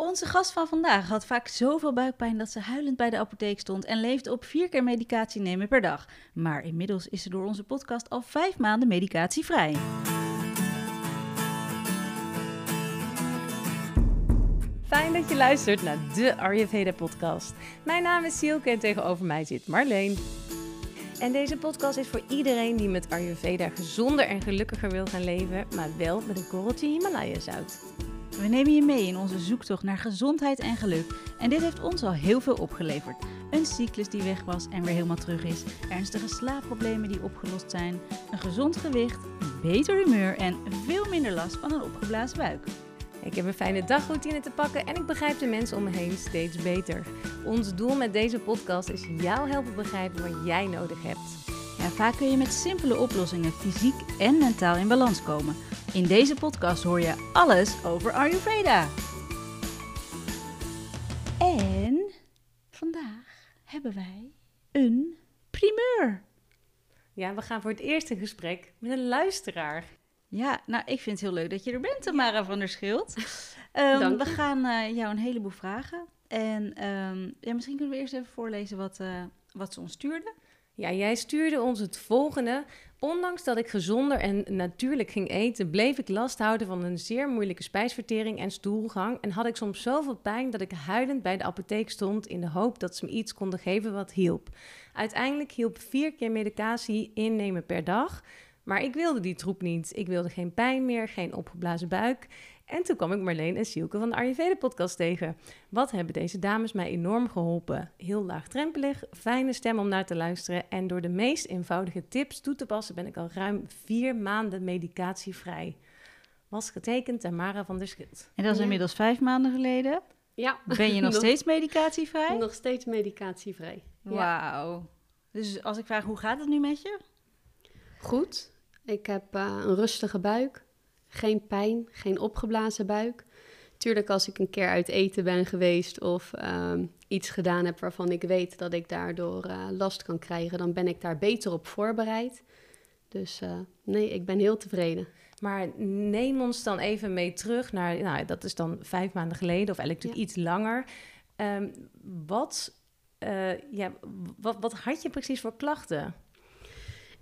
Onze gast van vandaag had vaak zoveel buikpijn dat ze huilend bij de apotheek stond en leefde op vier keer medicatie nemen per dag. Maar inmiddels is ze door onze podcast al vijf maanden medicatievrij. Fijn dat je luistert naar de Ayurveda podcast. Mijn naam is Sielke en tegenover mij zit Marleen. En deze podcast is voor iedereen die met Ayurveda gezonder en gelukkiger wil gaan leven, maar wel met een korreltje Himalaya zout. We nemen je mee in onze zoektocht naar gezondheid en geluk. En dit heeft ons al heel veel opgeleverd. Een cyclus die weg was en weer helemaal terug is. Ernstige slaapproblemen die opgelost zijn. Een gezond gewicht, een beter humeur en veel minder last van een opgeblazen buik. Ik heb een fijne dagroutine te pakken en ik begrijp de mensen om me heen steeds beter. Ons doel met deze podcast is jou helpen begrijpen wat jij nodig hebt. Ja, vaak kun je met simpele oplossingen fysiek en mentaal in balans komen. In deze podcast hoor je alles over Ayurveda. En vandaag hebben wij een primeur. Ja, we gaan voor het eerste gesprek met een luisteraar. Ja, nou, ik vind het heel leuk dat je er bent, Tamara van der Schild. Um, we gaan uh, jou een heleboel vragen. En um, ja, misschien kunnen we eerst even voorlezen wat, uh, wat ze ons stuurde. Ja, jij stuurde ons het volgende. Ondanks dat ik gezonder en natuurlijk ging eten, bleef ik last houden van een zeer moeilijke spijsvertering en stoelgang. En had ik soms zoveel pijn dat ik huilend bij de apotheek stond in de hoop dat ze me iets konden geven wat hielp. Uiteindelijk hielp vier keer medicatie innemen per dag. Maar ik wilde die troep niet. Ik wilde geen pijn meer, geen opgeblazen buik. En toen kwam ik Marleen en Sielke van de Ayurveda podcast tegen. Wat hebben deze dames mij enorm geholpen. Heel laagdrempelig, fijne stem om naar te luisteren. En door de meest eenvoudige tips toe te passen ben ik al ruim vier maanden medicatievrij. Was getekend Tamara van der Schild. En dat is Ja. inmiddels vijf maanden geleden. Ja. Ben je nog steeds medicatievrij? Nog steeds medicatievrij. Ja. Wauw. Dus als ik vraag, hoe gaat het nu met je? Goed. Ik heb eh, een rustige buik. Geen pijn, geen opgeblazen buik. Tuurlijk, als ik een keer uit eten ben geweest of ehm, iets gedaan heb waarvan ik weet dat ik daardoor eh, last kan krijgen, dan ben ik daar beter op voorbereid. Dus eh, nee, ik ben heel tevreden. Maar neem ons dan even mee terug naar, nou, dat is dan vijf maanden geleden, of eigenlijk natuurlijk iets langer. Ehm, wat, eh, ja, wat, wat had je precies voor klachten?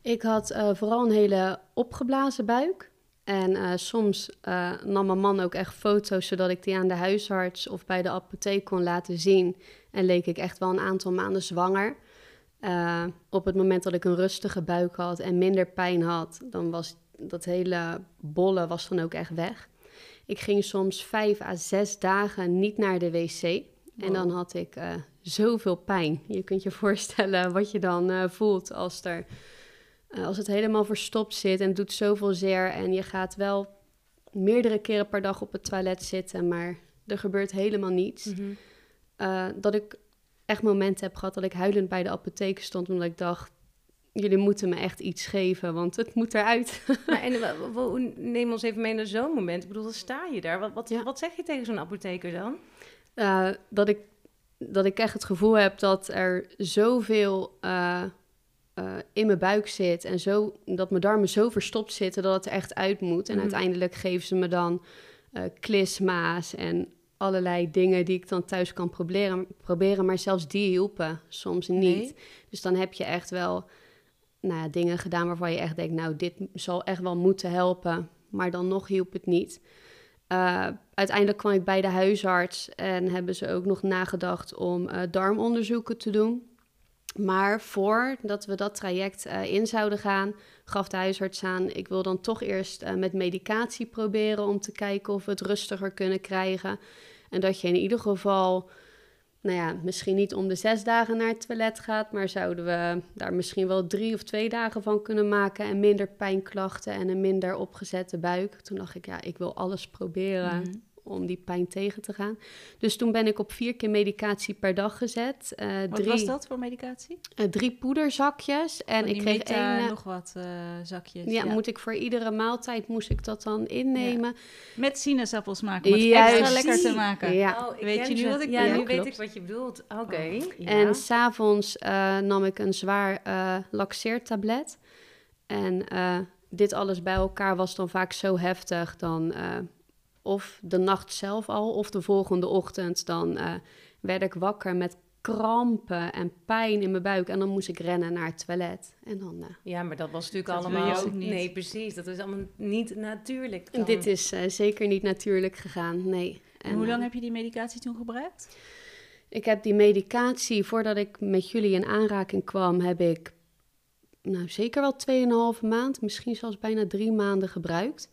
Ik had vooral een hele opgeblazen buik. En eh, soms eh, nam mijn man ook echt foto's zodat ik die aan de huisarts of bij de apotheek kon laten zien. En leek ik echt wel een aantal maanden zwanger. Eh, op het moment dat ik een rustige buik had en minder pijn had, dan was dat hele bolle was dan ook echt weg. Ik ging soms vijf à zes dagen niet naar de wc. En dan had ik zoveel pijn. Je kunt je voorstellen wat je dan voelt als, er, eh, als het helemaal verstopt zit en het doet zoveel zeer. En je gaat wel meerdere keren per dag op het toilet zitten, maar er gebeurt helemaal niets. Eh, dat ik echt momenten heb gehad dat ik huilend bij de apotheek stond, omdat ik dacht, jullie moeten me echt iets geven, want het moet eruit. Maar en, wa- neem ons even mee naar zo'n moment. Ik bedoel, dan sta je daar. Wat, wat, Ja. wat zeg je tegen zo'n apotheker dan? Eh, dat, ik, dat ik echt het gevoel heb dat er zoveel eh, eh, in mijn buik zit en zo, dat mijn darmen zo verstopt zitten dat het er echt uit moet. En Mhm. uiteindelijk geven ze me dan eh klisma's en allerlei dingen die ik dan thuis kan proberen, proberen maar zelfs die hielpen soms niet. Nee. Dus dan heb je echt wel nou ja, dingen gedaan waarvan je echt denkt, nou, dit zal echt wel moeten helpen. Maar dan nog hielp het niet. Eh, uiteindelijk kwam ik bij de huisarts en hebben ze ook nog nagedacht om darmonderzoeken te doen. Maar voordat we dat traject eh, in zouden gaan, gaf de huisarts aan: ik wil dan toch eerst eh, met medicatie proberen om te kijken of we het rustiger kunnen krijgen. En dat je in ieder geval, nou ja, misschien niet om de zes dagen naar het toilet gaat, maar zouden we daar misschien wel drie of twee dagen van kunnen maken en minder pijnklachten en een minder opgezette buik. Toen dacht ik, ja, ik wil alles proberen Mhm. Om die pijn tegen te gaan. Dus toen ben ik op vier keer medicatie per dag gezet. Eh, Wat drie, was dat voor medicatie? eh, drie poederzakjes. En Van ik kreeg Meta, één... eh, nog wat eh, zakjes. ja, moet ik voor iedere maaltijd moest ik dat dan innemen. Met sinaasappelsmaak om het Juist. extra lekker te maken. Ja. Oh, ik Weet je nu wat ik Ja, bedoel? nu weet ik wat je bedoelt. Oké. Oh. ja. En s'avonds eh nam ik een zwaar eh laxeertablet. En eh, dit alles bij elkaar was dan vaak zo heftig. Dan eh, of de nacht zelf al, of de volgende ochtend. Dan eh, werd ik wakker met krampen en pijn in mijn buik. En dan moest ik rennen naar het toilet. En dan... eh, Ja, maar dat was natuurlijk Dat allemaal... ook niet. Nee, precies. Dat is allemaal niet natuurlijk. dan. Dit is eh, zeker niet natuurlijk gegaan, nee. En hoe lang heb je die medicatie toen gebruikt? Ik heb die medicatie, voordat ik met jullie in aanraking kwam, heb ik nou, zeker wel 2,5 maand, misschien zelfs bijna drie maanden gebruikt.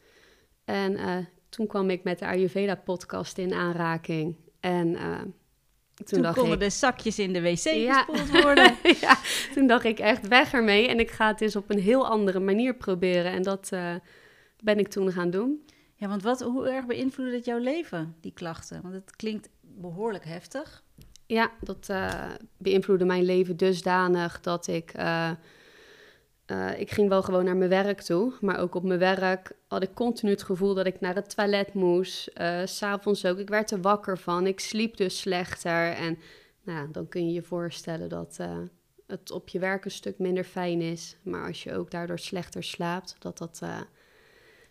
En eh, toen kwam ik met de Ayurveda-podcast in aanraking. En eh, toen, Toen, dacht konden ik... de zakjes in de wc Ja. gespoeld worden. ja, toen dacht ik echt weg ermee. En ik ga het eens op een heel andere manier proberen. En dat eh, ben ik toen gaan doen. Ja, want wat, hoe erg beïnvloedde het jouw leven, die klachten? Want het klinkt behoorlijk heftig. Ja, dat eh, beïnvloedde mijn leven dusdanig dat ik... eh, eh, ik ging wel gewoon naar mijn werk toe, maar ook op mijn werk had ik continu het gevoel dat ik naar het toilet moest. Eh, S S'avonds ook, ik werd er wakker van, ik sliep dus slechter. En nou, ja, dan kun je je voorstellen dat eh, het op je werk een stuk minder fijn is. Maar als je ook daardoor slechter slaapt, dat dat eh,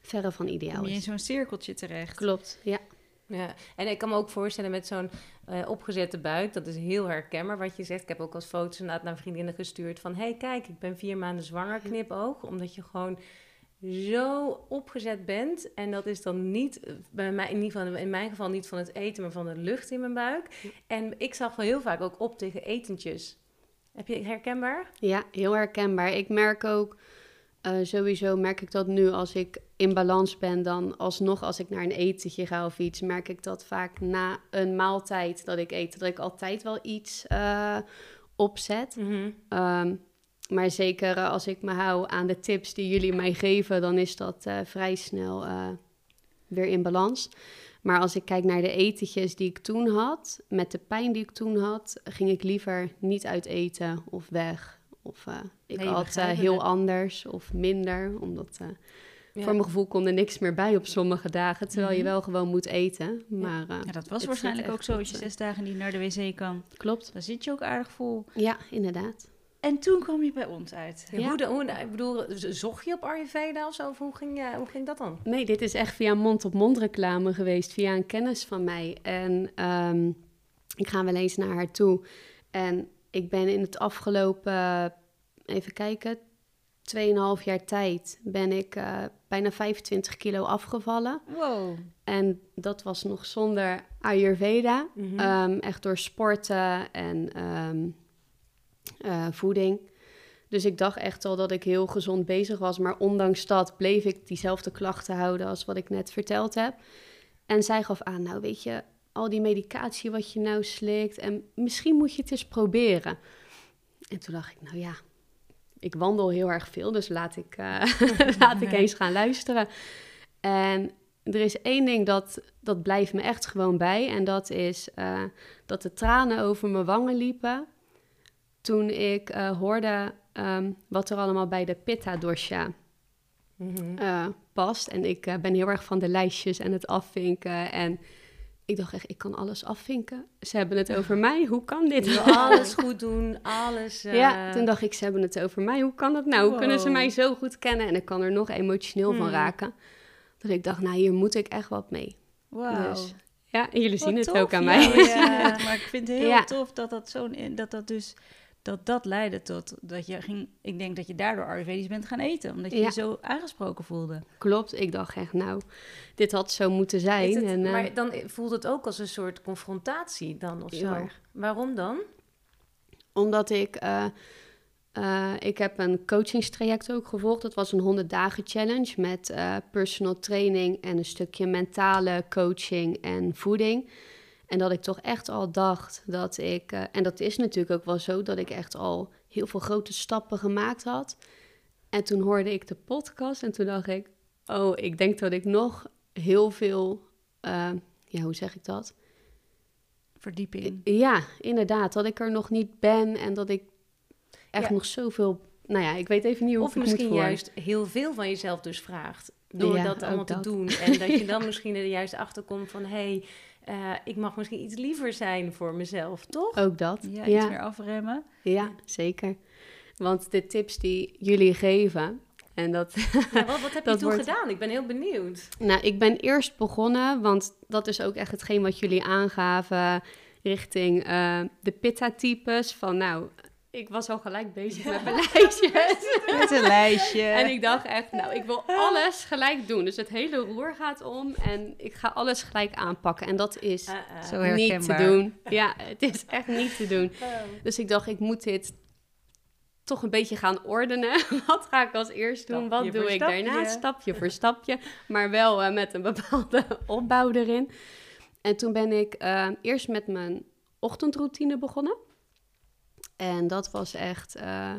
verre van ideaal Kom je in is. zo'n cirkeltje terecht. Klopt, ja. Ja, en ik kan me ook voorstellen met zo'n eh, opgezette buik, dat is heel herkenbaar wat je zegt. Ik heb ook als foto's inderdaad naar vriendinnen gestuurd van... hey, kijk, ik ben vier maanden zwanger, knipoog. Omdat je gewoon zo opgezet bent. En dat is dan niet, eh, bij mij, in, ieder geval, in mijn geval niet van het eten, maar van de lucht in mijn buik. En ik zag wel heel vaak ook op tegen etentjes. Heb je herkenbaar? Ja, heel herkenbaar. Ik merk ook, eh, sowieso merk ik dat nu als ik in balans ben, dan alsnog als ik naar een etentje ga of iets, merk ik dat vaak na een maaltijd dat ik eet, dat ik altijd wel iets eh, opzet. Ehm, maar zeker als ik me hou aan de tips die jullie mij geven, dan is dat eh, vrij snel weer in balans. Maar als ik kijk naar de etentjes die ik toen had, met de pijn die ik toen had, ging ik liever niet uit eten of weg. Of eh, ik Nee, at eh, heel anders of minder, omdat eh, Ja. voor mijn gevoel kon er niks meer bij op sommige dagen, terwijl je Mhm. wel gewoon moet eten. Maar eh, Ja, dat was waarschijnlijk ook zo als je zes dagen niet naar de wc kan. klopt. Dan zit je ook aardig vol. Ja, inderdaad. En toen kwam je bij ons uit. Ja, Hoe, de, hoe, ik bedoel, zocht je op Ayurveda of zo? Of hoe ging, je, hoe ging dat dan? Nee, dit is echt via mond-op-mond reclame geweest, via een kennis van mij. En ehm, ik ga wel eens naar haar toe. En ik ben in het afgelopen, even kijken, 2,5 jaar tijd ben ik eh, bijna 25 kilo afgevallen. Wow. En dat was nog zonder Ayurveda. Mhm. Ehm, echt door sporten en ehm, eh, voeding. Dus ik dacht echt al dat ik heel gezond bezig was. Maar ondanks dat bleef ik diezelfde klachten houden als wat ik net verteld heb. En zij gaf aan, nou weet je, al die medicatie wat je nou slikt... en misschien moet je het eens proberen. En toen dacht ik, nou ja, ik wandel heel erg veel... dus laat ik, eh, laat ik eens gaan luisteren. En er is één ding dat, dat blijft me echt gewoon bij. En dat is eh, dat de tranen over mijn wangen liepen. Toen ik eh, hoorde ehm, wat er allemaal bij de Pitta Dosha Mhm. past. En ik ben heel erg van de lijstjes en het afvinken. En ik dacht echt, ik kan alles afvinken. Ze hebben het over mij. Hoe kan dit? Je wil alles goed doen, alles... eh, Ja, toen dacht ik, ze hebben het over mij. Hoe kan dat nou? Hoe kunnen ze Wow. mij zo goed kennen? En ik kan er nog emotioneel van Hmm. raken. Dat ik dacht, nou, hier moet ik echt wat mee. Wauw. Dus, ja, jullie zien het ook aan ja, mij. het. maar ik vind het heel Ja. tof dat dat zo'n dat dat dus dat dat leidde tot dat je ging. Ik denk dat je daardoor Ayurvedisch bent gaan eten, omdat je Ja. je zo aangesproken voelde. Klopt, ik dacht echt, nou, dit had zo moeten zijn. Het- en, eh, maar dan voelt het ook als een soort confrontatie dan of zo. Waarom dan? Omdat ik, eh, eh, ik heb een coachingstraject ook gevolgd. Dat was een 100 dagen challenge met eh, personal training en een stukje mentale coaching en voeding. En dat ik toch echt al dacht dat ik, eh, en dat is natuurlijk ook wel zo, dat ik echt al heel veel grote stappen gemaakt had. En toen hoorde ik de podcast en toen dacht ik, oh, ik denk dat ik nog heel veel, eh, ja, hoe zeg ik dat? Verdieping. Ja, inderdaad. Dat ik er nog niet ben en dat ik echt Ja. nog zoveel... Nou ja, ik weet even niet hoe Of ik het misschien moet voor. juist heel veel van jezelf dus vraagt. Door Ja, dat allemaal te dat. doen. En dat je dan misschien er juist achter komt van... hé, hey, ik mag misschien iets liever zijn voor mezelf, toch? Ook dat. Ja, Ja, iets ja, meer afremmen. zeker. Want de tips die jullie geven, En dat, Ja, wat, wat heb je toen wordt- gedaan? Ik ben heel benieuwd. nou, ik ben eerst begonnen, want dat is ook echt hetgeen wat jullie aangaven richting eh, de pitta-types. Van nou, ik was al gelijk bezig met mijn lijstjes. Met een lijstje. En ik dacht echt, nou, ik wil alles gelijk doen. Dus het hele roer gaat om en ik ga alles gelijk aanpakken. En dat is Eh, eh. Zo niet te herkenbaar. doen. Ja, het is echt niet te doen. Oh. Dus ik dacht, ik moet dit toch een beetje gaan ordenen. Wat ga ik als eerst doen? Stapje Wat doe ik daarna? stapje. Stapje voor stapje. Maar wel eh, met een bepaalde opbouw erin. En toen ben ik eh, eerst met mijn ochtendroutine begonnen. En dat was echt... eh,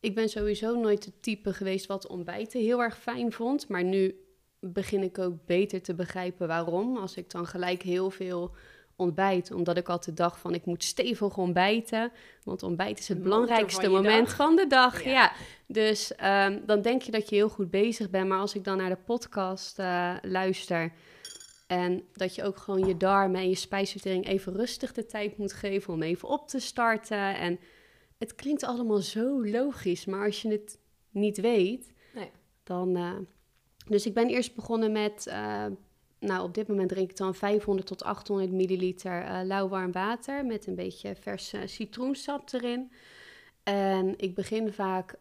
ik ben sowieso nooit het type geweest wat ontbijten heel erg fijn vond. Maar nu begin ik ook beter te begrijpen waarom. Als ik dan gelijk heel veel ontbijt. Omdat ik altijd dacht van ik moet stevig ontbijten. Want ontbijt is het De belangrijkste van moment dag. van de dag. Ja. Ja. Dus ehm, dan denk je dat je heel goed bezig bent. Maar als ik dan naar de podcast eh, luister... En dat je ook gewoon je darmen en je spijsvertering even rustig de tijd moet geven om even op te starten. En het klinkt allemaal zo logisch, maar als je het niet weet, Nee. dan. eh, dus ik ben eerst begonnen met. eh, nou, op dit moment drink ik dan 500 tot 800 milliliter eh lauw warm water met een beetje vers eh, citroensap erin. En ik begin vaak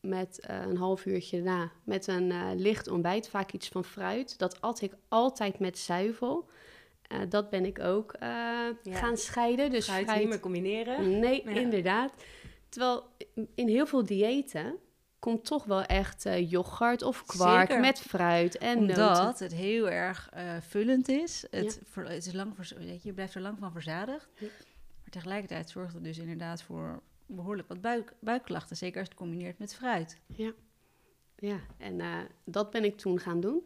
met eh, een half uurtje na met een eh, licht ontbijt, vaak iets van fruit. Dat at ik altijd met zuivel. Eh, dat ben ik ook gaan scheiden. Dus fruit, niet meer combineren? Nee, Ja. inderdaad. Terwijl in heel veel diëten komt toch wel echt yoghurt of kwark Zeker. met fruit en noten. Omdat het heel erg vullend is. Het, Ja. ver- het is lang je, je blijft er lang van verzadigd. Maar tegelijkertijd zorgt het dus inderdaad voor behoorlijk wat buik, buikklachten. Zeker als het combineert met fruit. Ja, en eh, dat ben ik toen gaan doen.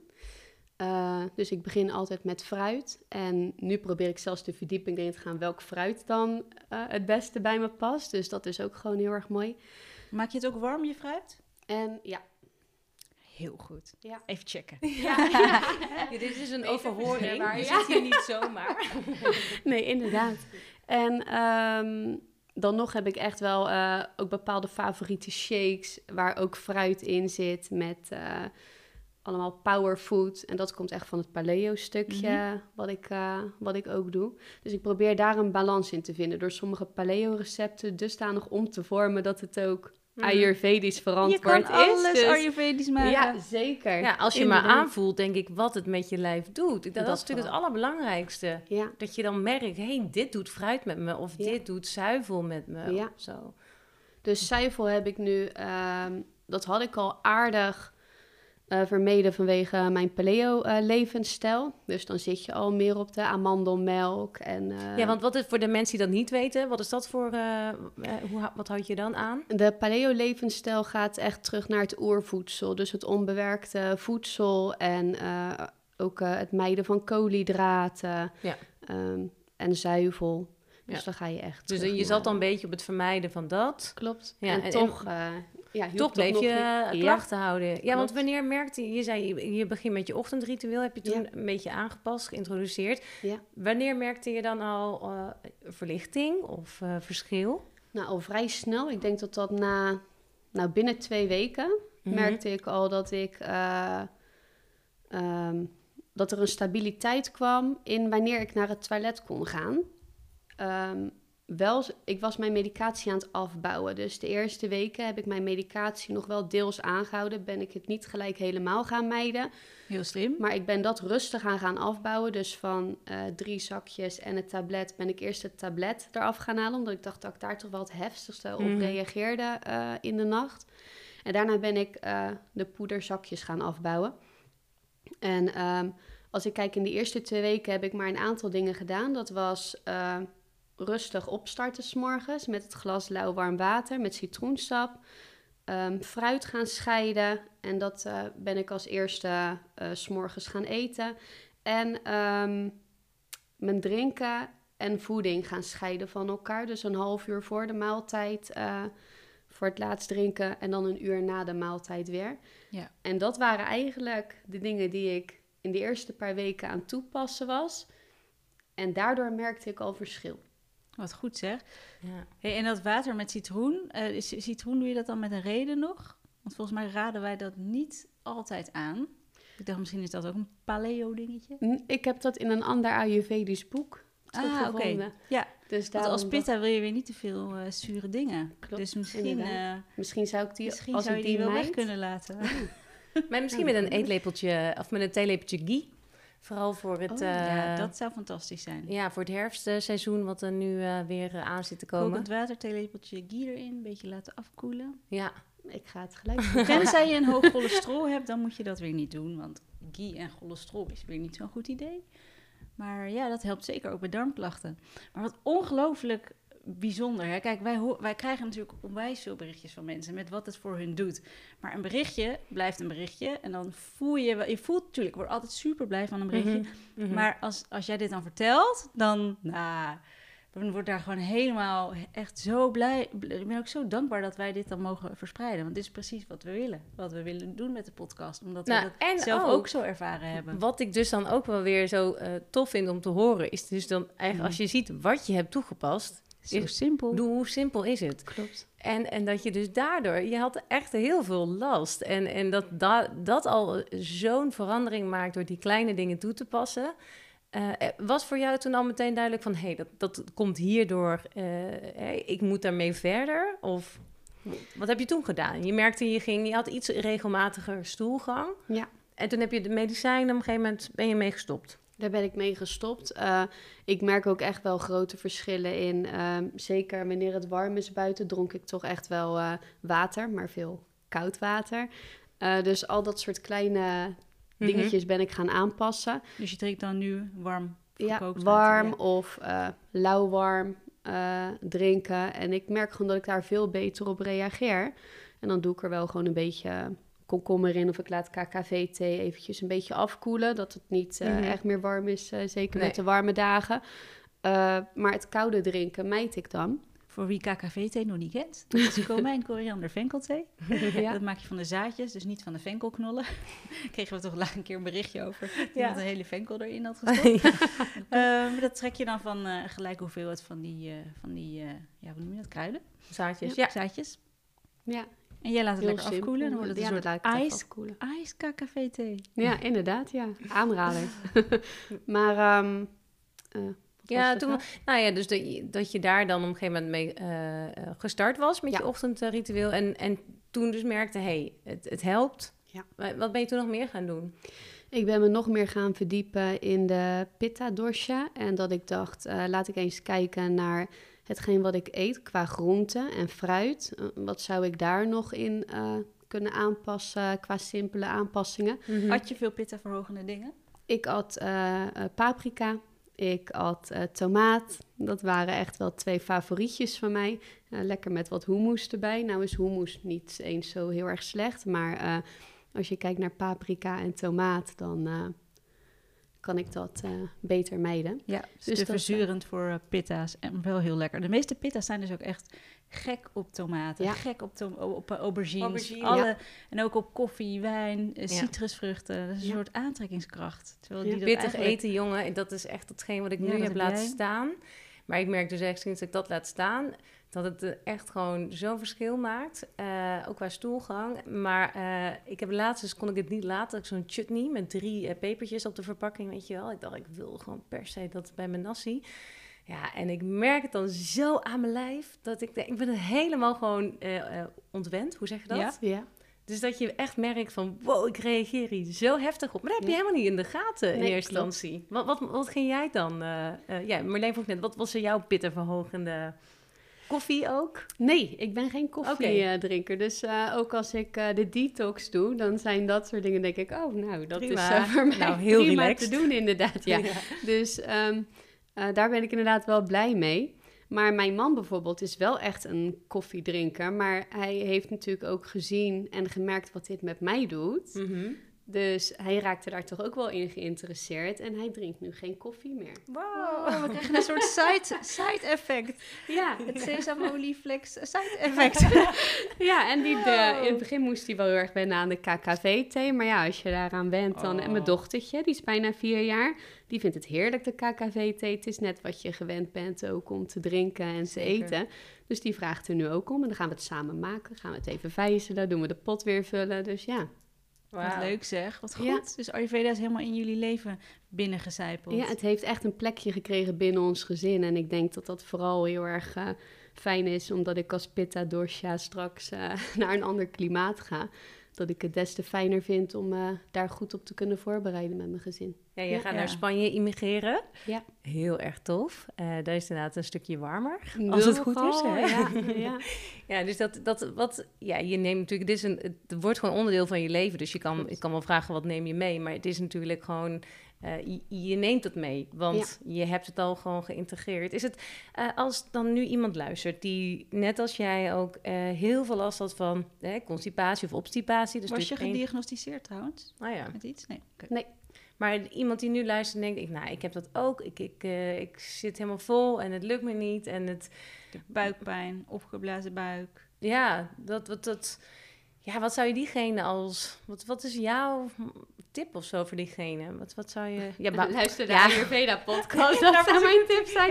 Eh, dus ik begin altijd met fruit. En nu probeer ik zelfs de verdieping erin te gaan welk fruit dan eh, het beste bij me past. Dus dat is ook gewoon heel erg mooi. Maak je het ook warm, je fruit? En ja, Heel goed. Ja. Even checken. ja, Ja, dit is een overhoring. Je ja. zit hier niet zomaar. nee, inderdaad. En ehm, dan nog heb ik echt wel eh, ook bepaalde favoriete shakes waar ook fruit in zit met eh, allemaal powerfood. En dat komt echt van het paleo stukje wat, ik, eh, wat ik ook doe. Dus ik probeer daar een balans in te vinden door sommige paleo recepten dusdanig om te vormen dat het ook ayurvedisch Je verantwoord kan is. alles Dus- ayurvedisch maken. ja, zeker. Ja, als je maar aanvoelt, denk ik, wat het met je lijf doet. Dat, Dat is natuurlijk het allerbelangrijkste. Ja, Dat je dan merkt, hé, hey, dit doet fruit met me. Of Ja. dit doet zuivel met me. Ja. Of zo. Dus zuivel heb ik nu, ehm, dat had ik al aardig eh, vermeden vanwege mijn paleo-levensstijl. dus dan zit je al meer op de amandelmelk. En, eh, Ja, want wat is voor de mensen die dat niet weten, wat is dat voor, eh, hoe, wat houd je dan aan? De paleo-levensstijl gaat echt terug naar het oervoedsel. Dus het onbewerkte voedsel en ook het mijden van koolhydraten Ja. ehm, en zuivel. Dus Ja. dan ga je echt Dus je zat dan een beetje op het vermijden van dat. Klopt. Ja, en, en- toch... eh, ja, Toch bleef je niet. eh, Ja. klachten houden. Ja, want wanneer merkte je, je zei je, begint met je ochtendritueel, heb je toen Ja. een beetje aangepast, geïntroduceerd. Ja. Wanneer merkte je dan al eh, verlichting of eh, verschil? Nou, al vrij snel. Ik denk dat dat na, nou binnen twee weken Mhm. merkte ik al dat ik eh, ehm, dat er een stabiliteit kwam in wanneer ik naar het toilet kon gaan. Ehm, wel, ik was mijn medicatie aan het afbouwen. Dus de eerste weken heb ik mijn medicatie nog wel deels aangehouden. Ben ik het niet gelijk helemaal gaan mijden. Heel slim. Maar ik ben dat rustig aan gaan afbouwen. Dus van eh, drie zakjes en het tablet ben ik eerst het tablet eraf gaan halen. Omdat ik dacht dat ik daar toch wel het heftigste op Mhm. reageerde eh, in de nacht. En daarna ben ik eh, de poederzakjes gaan afbouwen. En ehm, als ik kijk in de eerste twee weken heb ik maar een aantal dingen gedaan. Dat was rustig opstarten s'morgens met het glas lauw warm water met citroensap. Ehm, fruit gaan scheiden. En dat eh, ben ik als eerste eh, s s'morgens gaan eten. En ehm, mijn drinken en voeding gaan scheiden van elkaar. Dus een half uur voor de maaltijd eh, voor het laatst drinken. En dan een uur na de maaltijd weer. Ja. En dat waren eigenlijk de dingen die ik in de eerste paar weken aan het toepassen was. En daardoor merkte ik al verschil. Wat goed zeg. Ja. Hey, en dat water met citroen, eh, is- citroen doe je dat dan met een reden nog? Want volgens mij raden wij dat niet altijd aan. Ik dacht, misschien is dat ook een paleo-dingetje. Ik heb dat in een ander Ayurvedisch boek Ah, oké. Ja, Dus want daarom als pitta wil je weer niet te veel eh, zure dingen. Klopt, dus misschien, eh, Misschien zou ik die, misschien als zou ik die die wel weg kunnen laten. Maar misschien met een eetlepeltje, of met een theelepeltje ghee. Vooral voor het, Oh, ja, eh, dat zou fantastisch zijn. ja, voor het herfstseizoen wat er nu eh, weer eh, aan zit te komen. Kokend water, theelepeltje ghee erin, een beetje laten afkoelen. Ja, Ik ga het gelijk doen. Tenzij je een hoog cholesterol hebt, dan moet je dat weer niet doen. Want ghee en cholesterol is weer niet zo'n goed idee. Maar ja, dat helpt zeker ook bij darmklachten. Maar wat ongelooflijk bijzonder. Hè? Kijk, wij, wij krijgen natuurlijk onwijs veel berichtjes van mensen met wat het voor hun doet. Maar een berichtje blijft een berichtje. En dan voel je, wel- je voelt natuurlijk, ik word altijd super blij van een berichtje. Mhm. Maar als, als jij dit dan vertelt, dan, nou, dan wordt daar gewoon helemaal echt zo blij. Ik ben ook zo dankbaar dat wij dit dan mogen verspreiden. Want dit is precies wat we willen. Wat we willen doen met de podcast. Omdat Nou, we dat en zelf ook- ook zo ervaren hebben. Wat ik dus dan ook wel weer zo eh, tof vind om te horen, is dus dan eigenlijk als je ziet wat je hebt toegepast, Zo is- simpel. bedoel, hoe simpel is het? Klopt. En, en dat je dus daardoor, je had echt heel veel last. En, en dat da, dat al zo'n verandering maakt door die kleine dingen toe te passen. Eh, eh, was voor jou toen al meteen duidelijk van, hé, hey, dat, dat komt hierdoor, eh, hey, ik moet daarmee verder? Of wat heb je toen gedaan? Je merkte, je, ging, je had iets regelmatiger stoelgang. Ja. En toen heb je de medicijnen, op een gegeven moment ben je mee gestopt. Daar ben ik mee gestopt. Eh, ik merk ook echt wel grote verschillen in. ehm, zeker wanneer het warm is buiten, dronk ik toch echt wel eh, water, maar veel koud water. Eh, dus al dat soort kleine dingetjes ben ik gaan aanpassen. Dus je drinkt dan nu warm Ja, warm water, of lauwwarm eh, drinken. En ik merk gewoon dat ik daar veel beter op reageer. En dan doe ik er wel gewoon een beetje komkommer in. Of ik laat KKV-thee eventjes een beetje afkoelen. Dat het niet Mhm. echt meer warm is, eh, zeker Nee. met de warme dagen. Eh, maar het koude drinken mijt ik dan. Voor wie KKV-thee nog niet kent. Dat is komijn, koriander, venkelthee. Ja. Dat maak je van de zaadjes, dus niet van de venkelknollen. Kregen we toch laat een keer een berichtje over. Dat Ja. iemand een hele venkel erin had gestopt. Eh, maar dat trek je dan van eh gelijk hoeveelheid van die, van die ja, hoe noem je dat, kruiden? Zaadjes, Ja. ja. Zaadjes. ja, En jij laat het heel lekker simpel. afkoelen. Dan wordt het ja, een dan soort laat ik het ijs, even afkoelen. ijs KKV-thee. Ja, inderdaad, ja. Aanrader. maar, ehm, eh, Ja, toen, vraag? nou ja, dus dat je, dat je daar dan op een gegeven moment mee eh, eh, gestart was met Ja. je ochtendritueel. En, en toen dus merkte, hé, hey, het, het helpt. Ja. Wat ben je toen nog meer gaan doen? Ik ben me nog meer gaan verdiepen in de pitta dosha. En dat ik dacht, eh, laat ik eens kijken naar hetgeen wat ik eet qua groente en fruit. Eh, wat zou ik daar nog in eh, kunnen aanpassen qua simpele aanpassingen? Had je veel pitta verhogende dingen? Ik at eh, paprika, ik at eh, tomaat. Dat waren echt wel twee favorietjes van mij. Lekker met wat hummus erbij. Nou is hummus niet eens zo heel erg slecht, maar eh, als je kijkt naar paprika en tomaat, dan eh, kan ik dat eh, beter mijden. Ja, dus Dus te dat, verzurend voor eh, pitta's en wel heel lekker. De meeste pitta's zijn dus ook echt gek op tomaten, Ja. gek op, tom- op eh, aubergines, Aubergine, alle, ja. en ook op koffie, wijn, eh, Ja. citrusvruchten. Dat is een Ja. soort aantrekkingskracht. Terwijl Ja. die dat Pittig eigenlijk- eten, jongen, dat is echt hetgeen wat ik Ja, nu heb heb laten staan. Maar ik merk dus echt sinds ik dat laat staan, dat het eh, echt gewoon zo'n verschil maakt. Eh, ook qua stoelgang. Maar eh, ik heb laatst, dus kon ik het niet laten, ik zo'n chutney met drie pepertjes op de verpakking, weet je wel. Ik dacht, ik wil gewoon per se dat bij mijn nasi. Ja, en ik merk het dan zo aan mijn lijf, dat ik, denk, ik ben het helemaal gewoon ontwend. Hoe zeg je dat? Ja. Ja, Dus dat je echt merkt van, wow, ik reageer hier zo heftig op. Maar dat heb je Ja. helemaal niet in de gaten in eerste klopt. instantie. Wat, wat, wat ging jij dan? ja, Marleen vroeg net, wat was er jouw pittenverhogende koffie ook? Nee, ik ben geen koffiedrinker. Dus eh, ook als ik eh, de detox doe, dan zijn dat soort dingen, denk ik, oh, nou, dat Prima. is eh, voor mij Nou, heel prima relaxed. te doen, inderdaad. Ja. Dus ehm, eh, daar ben ik inderdaad wel blij mee. Maar mijn man bijvoorbeeld is wel echt een koffiedrinker. Maar hij heeft natuurlijk ook gezien en gemerkt wat dit met mij doet. Mhm. Dus hij raakte daar toch ook wel in geïnteresseerd en hij drinkt nu geen koffie meer. Wow, we krijgen een soort side, side effect. Ja, Het sesamolieflex side effect. ja en die de, in het begin moest hij wel heel erg wennen aan de KKV-thee. Maar ja, als je daaraan bent dan... En mijn Oh. dochtertje, die is bijna vier jaar, die vindt het heerlijk, de KKV-thee. Het is net wat je gewend bent ook om te drinken en te Zeker. eten. Dus die vraagt er nu ook om. En dan gaan we het samen maken. Gaan we het even vijzelen, doen we de pot weer vullen. Dus ja. Wat leuk zeg, wat goed. Ja. Dus Ayurveda is helemaal in jullie leven binnengecijpeld. Ja, het heeft echt een plekje gekregen binnen ons gezin. En ik denk dat dat vooral heel erg eh, fijn is, omdat ik als Pitta Dosha straks eh, naar een ander klimaat ga. Dat ik het des te fijner vind om eh, daar goed op te kunnen voorbereiden met mijn gezin. Ja, je Ja. gaat Ja. naar Spanje immigreren. Ja. Heel erg tof. Eh daar is inderdaad een stukje warmer. Als het goed is. Hè? Ja, ja. Ja, dus dat, dat wat, ja, je neemt natuurlijk, dit is een, het wordt gewoon onderdeel van je leven. Dus je kan, ik kan wel vragen, wat neem je mee? Maar het is natuurlijk gewoon, eh, je, je neemt het mee, want je hebt het al gewoon geïntegreerd. Is het, eh, als dan nu iemand luistert die, net als jij ook, eh, heel veel last had van constipatie of obstipatie. Dus Was je gediagnosticeerd trouwens? Ah ja. Met iets? Nee. Nee, Maar iemand die nu luistert en denkt, ik, nou, ik heb dat ook. Ik, ik, ik zit helemaal vol en het lukt me niet. En het, De buikpijn, opgeblazen buik. Ja, dat, wat, dat, ja, wat zou je diegene als... Wat, wat is jouw tip of zo voor diegene? Wat, wat zou je... Ja, ba- luister de Ja. Ayurveda-podcast. dat zou mijn tip zijn.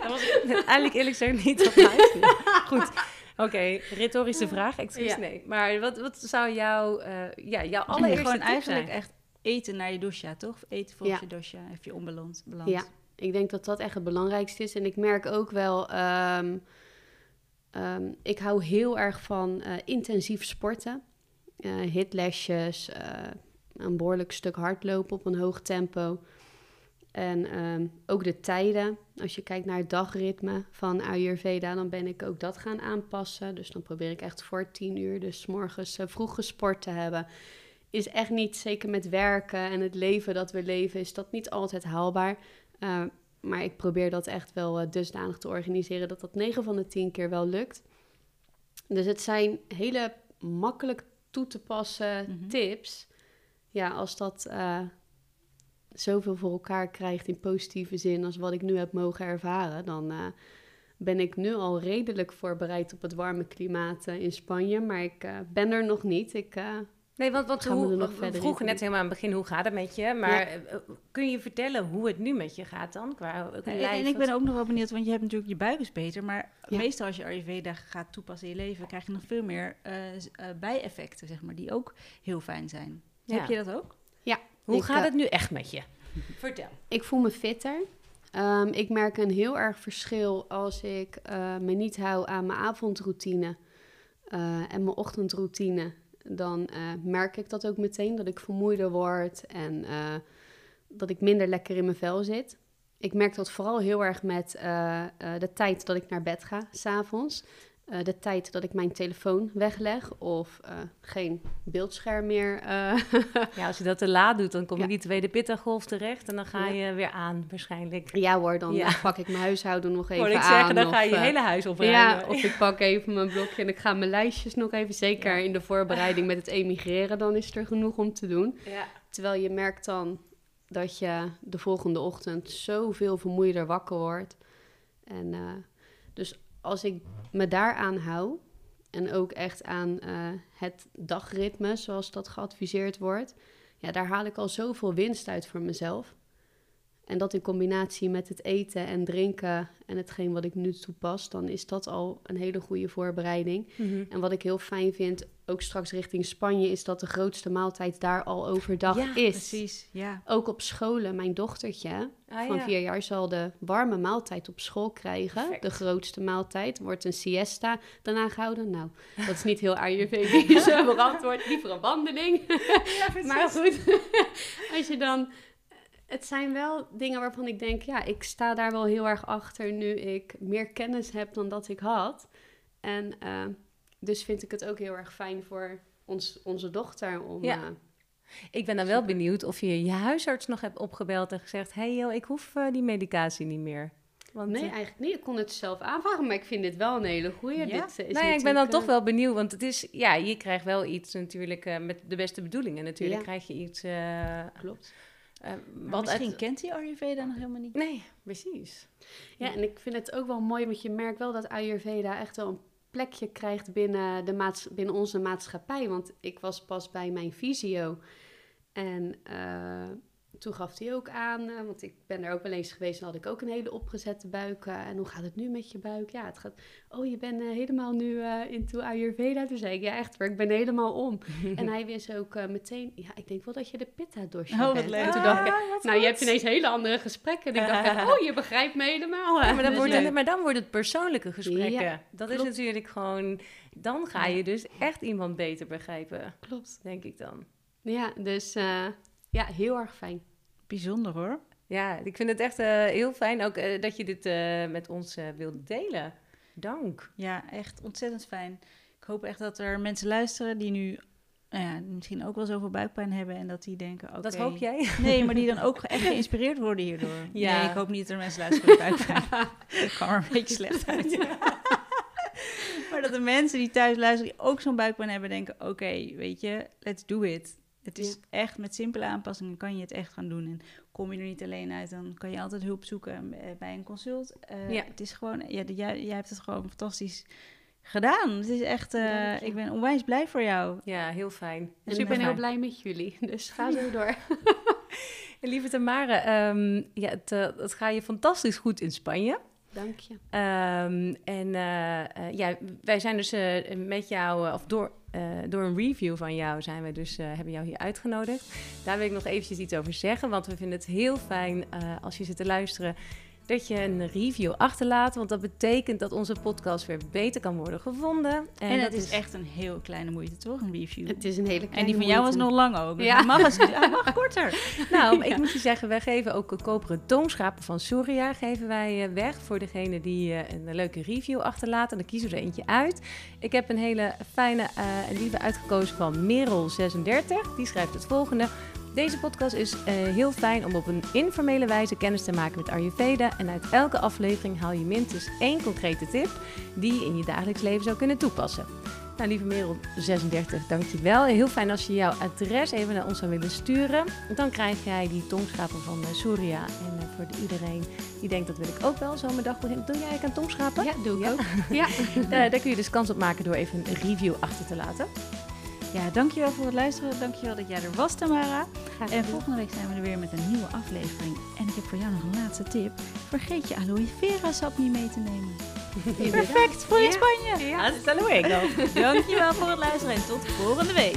dat was ik eigenlijk eerlijk gezegd niet op luisteren. Goed, oké, retorische vraag, excuus, Ja. nee. Maar wat, wat zou jouw, eh ja, jouw allereerste gewoon tip eigenlijk zijn? echt eten naar je dosha, toch? Of eten volgens Ja. je dosha, heeft je onbalans. Balans. Ja, ik denk dat dat echt het belangrijkste is. En ik merk ook wel, ehm, ehm, ik hou heel erg van eh, intensief sporten. Eh hitlesjes, eh, een behoorlijk stuk hardlopen op een hoog tempo. En ehm, ook de tijden. Als je kijkt naar het dagritme van Ayurveda, dan ben ik ook dat gaan aanpassen. Dus dan probeer ik echt voor tien uur, dus morgens vroeg gesport te hebben. Is echt niet, zeker met werken en het leven dat we leven, is dat niet altijd haalbaar. Maar ik probeer dat echt wel uh, dusdanig te organiseren dat dat 9 van de 10 keer wel lukt. Dus het zijn hele makkelijk toe te passen Mhm. tips. Ja, als dat uh, zoveel voor elkaar krijgt in positieve zin als wat ik nu heb mogen ervaren, dan uh, ben ik nu al redelijk voorbereid op het warme klimaat uh, in Spanje. Maar ik ben er nog niet. Ik Nee, want, want we hoe, nog we verder vroegen in net helemaal aan het begin, hoe gaat het met je? Maar ja. kun je vertellen hoe het nu met je gaat dan? Qua en, lijf, en ik ben ook nog wel benieuwd, want je hebt natuurlijk je buik is beter, maar ja. meestal als je Ayurveda gaat toepassen in je leven, krijg je nog veel meer uh, uh, bijeffecten, zeg maar, die ook heel fijn zijn. Ja. Heb je dat ook? Ja. Hoe ik, gaat uh, het nu echt met je? Vertel. Ik voel me fitter. Um, ik merk een heel erg verschil als ik uh, me niet hou aan mijn avondroutine uh, en mijn ochtendroutine dan uh, merk ik dat ook meteen, dat ik vermoeider word en uh, dat ik minder lekker in mijn vel zit. Ik merk dat vooral heel erg met uh, de tijd dat ik naar bed ga, s'avonds. De tijd dat ik mijn telefoon wegleg of geen beeldscherm meer. ja, als je dat te laat doet, dan kom je ja. die tweede pitta-golf terecht en dan ga je weer aan waarschijnlijk. Ja hoor, dan ja. pak ik mijn huishouden nog even ik aan. zeggen, dan of, ga je je hele huis opruimen. Of ik pak even mijn blokje en ik ga mijn lijstjes nog even, zeker in de voorbereiding met het emigreren, dan is er genoeg om te doen. Terwijl je merkt dan dat je de volgende ochtend zoveel vermoeider wakker wordt. En dus als ik me daaraan hou en ook echt aan uh, het dagritme, zoals dat geadviseerd wordt, ja, daar haal ik al zoveel winst uit voor mezelf. En dat in combinatie met het eten en drinken en hetgeen wat ik nu toepas, dan is dat al een hele goede voorbereiding. Mhm. En wat ik heel fijn vind, ook straks richting Spanje, is dat de grootste maaltijd daar al overdag ja, is. Precies, ja. Ook op scholen, mijn dochtertje ah, van ja. vier jaar zal de warme maaltijd op school krijgen. Perfect. De grootste maaltijd. Wordt een siesta daarna gehouden. Nou, dat is niet heel Ayurvedisch verantwoord. Liever een wandeling. Ja, maar goed, als je dan het zijn wel dingen waarvan ik denk, ja, ik sta daar wel heel erg achter nu ik meer kennis heb dan dat ik had. En uh, dus vind ik het ook heel erg fijn voor ons, onze dochter om. Ja. Uh, ik ben dan wel benieuwd of je je huisarts nog hebt opgebeld en gezegd: hey joh, ik hoef uh, die medicatie niet meer. Want, Nee, eh, eigenlijk niet. Ik kon het zelf aanvragen, maar ik vind dit wel een hele goeie. Ja? Dit, eh, is nou ja, ik ben dan toch eh, wel benieuwd, want het is, ja, je krijgt wel iets natuurlijk eh, met de beste bedoelingen. Natuurlijk Ja. krijg je iets eh, Klopt. eh, misschien uit- kent die Ayurveda nog helemaal niet. Nee, precies. Ja, en ik vind het ook wel mooi, want je merkt wel dat Ayurveda echt wel een plekje krijgt binnen, de maats binnen onze maatschappij. Want ik was pas bij mijn fysio en eh, toen gaf hij ook aan, eh, want ik ben er ook wel eens geweest en had ik ook een hele opgezette buik. eh, en hoe gaat het nu met je buik? Ja, het gaat, oh je bent eh, helemaal nu eh into Ayurveda. Toen zei ik, ja echt hoor, ik ben helemaal om. en hij wist ook meteen, ja, ik denk wel dat je de pitta dosje Oh, wat bent. leuk. En toen dacht ik, Ah, nou, je hebt ineens hele andere gesprekken. En ik dacht, oh, je begrijpt me helemaal. Ja, maar, dan Dus, wordt het, maar dan wordt het persoonlijke gesprekken. Ja, dat is natuurlijk gewoon... Dan ga je dus echt iemand beter begrijpen, Klopt. denk ik dan. Ja, dus ja, heel erg fijn. Bijzonder hoor. Ja, ik vind het echt eh, heel fijn ook eh, dat je dit eh, met ons wilde delen. Dank. Ja, echt ontzettend fijn. Ik hoop echt dat er mensen luisteren die nu nou ja, misschien ook wel zoveel buikpijn hebben en dat die denken, oké. Dat hoop jij? Nee, maar die dan ook echt geïnspireerd worden hierdoor. Ja. Nee, ik hoop niet dat er mensen luisteren met buikpijn. Dat kwam er een beetje slecht uit. maar dat de mensen die thuis luisteren, die ook zo'n buikpijn hebben, denken, oké, weet je, let's do it. Het is Ja. echt, met simpele aanpassingen kan je het echt gaan doen. En kom je er niet alleen uit, dan kan je altijd hulp zoeken eh, bij een consult. Eh, Ja. Het is gewoon, ja, de- jij, jij hebt het gewoon fantastisch gedaan. Het is echt, eh, ik ben onwijs blij voor jou. Ja, heel fijn. En Super ik ben heel fijn. blij met jullie. Dus ga zo door. Lieve Tamara, ehm, ja, het, het gaat je fantastisch goed in Spanje. Dank je. Ehm, en ja, wij zijn dus met jou, of door, eh, door een review van jou, zijn we dus, eh, hebben jou hier uitgenodigd. Daar wil ik nog eventjes iets over zeggen, want we vinden het heel fijn eh, als je zit te luisteren. Dat je een review achterlaat, want dat betekent dat onze podcast weer beter kan worden gevonden. En, En, dat het is echt een heel kleine moeite, toch? Een review. Het is een hele kleine en die van jou was nog lang ook. Dus Ja. mag, het, mag korter. Nou, ik moet je zeggen, wij geven ook koperen toonschapen van Surya geven wij eh, weg voor degene die eh, een leuke review achterlaat. En dan kiezen we er eentje uit. Ik heb een hele fijne eh, en lieve uitgekozen van Merel36. Die schrijft het volgende. Deze podcast is eh, heel fijn om op een informele wijze kennis te maken met Ayurveda. En uit elke aflevering haal je minstens één concrete tip die je in je dagelijks leven zou kunnen toepassen. Nou, lieve Merel 36, dankjewel. Heel fijn als je jouw adres even naar ons zou willen sturen. Dan krijg jij die tongschapen van eh, Surya. En eh, voor iedereen die denkt, dat wil ik ook wel, zo mijn dag beginnen. Doe jij eigenlijk aan tongschapen? Ja, doe ik Ja. ook. Ja. Daar kun je dus kans op maken door even een review achter te laten. Ja, dankjewel voor het luisteren. Dankjewel dat jij er was, Tamara. En volgende week zijn we er weer met een nieuwe aflevering. En ik heb voor jou nog een laatste tip. Vergeet je aloe vera sap niet mee te nemen. Perfect voor in Ja. Spanje. Ja. Hasta luego. Dankjewel voor het luisteren en tot volgende week.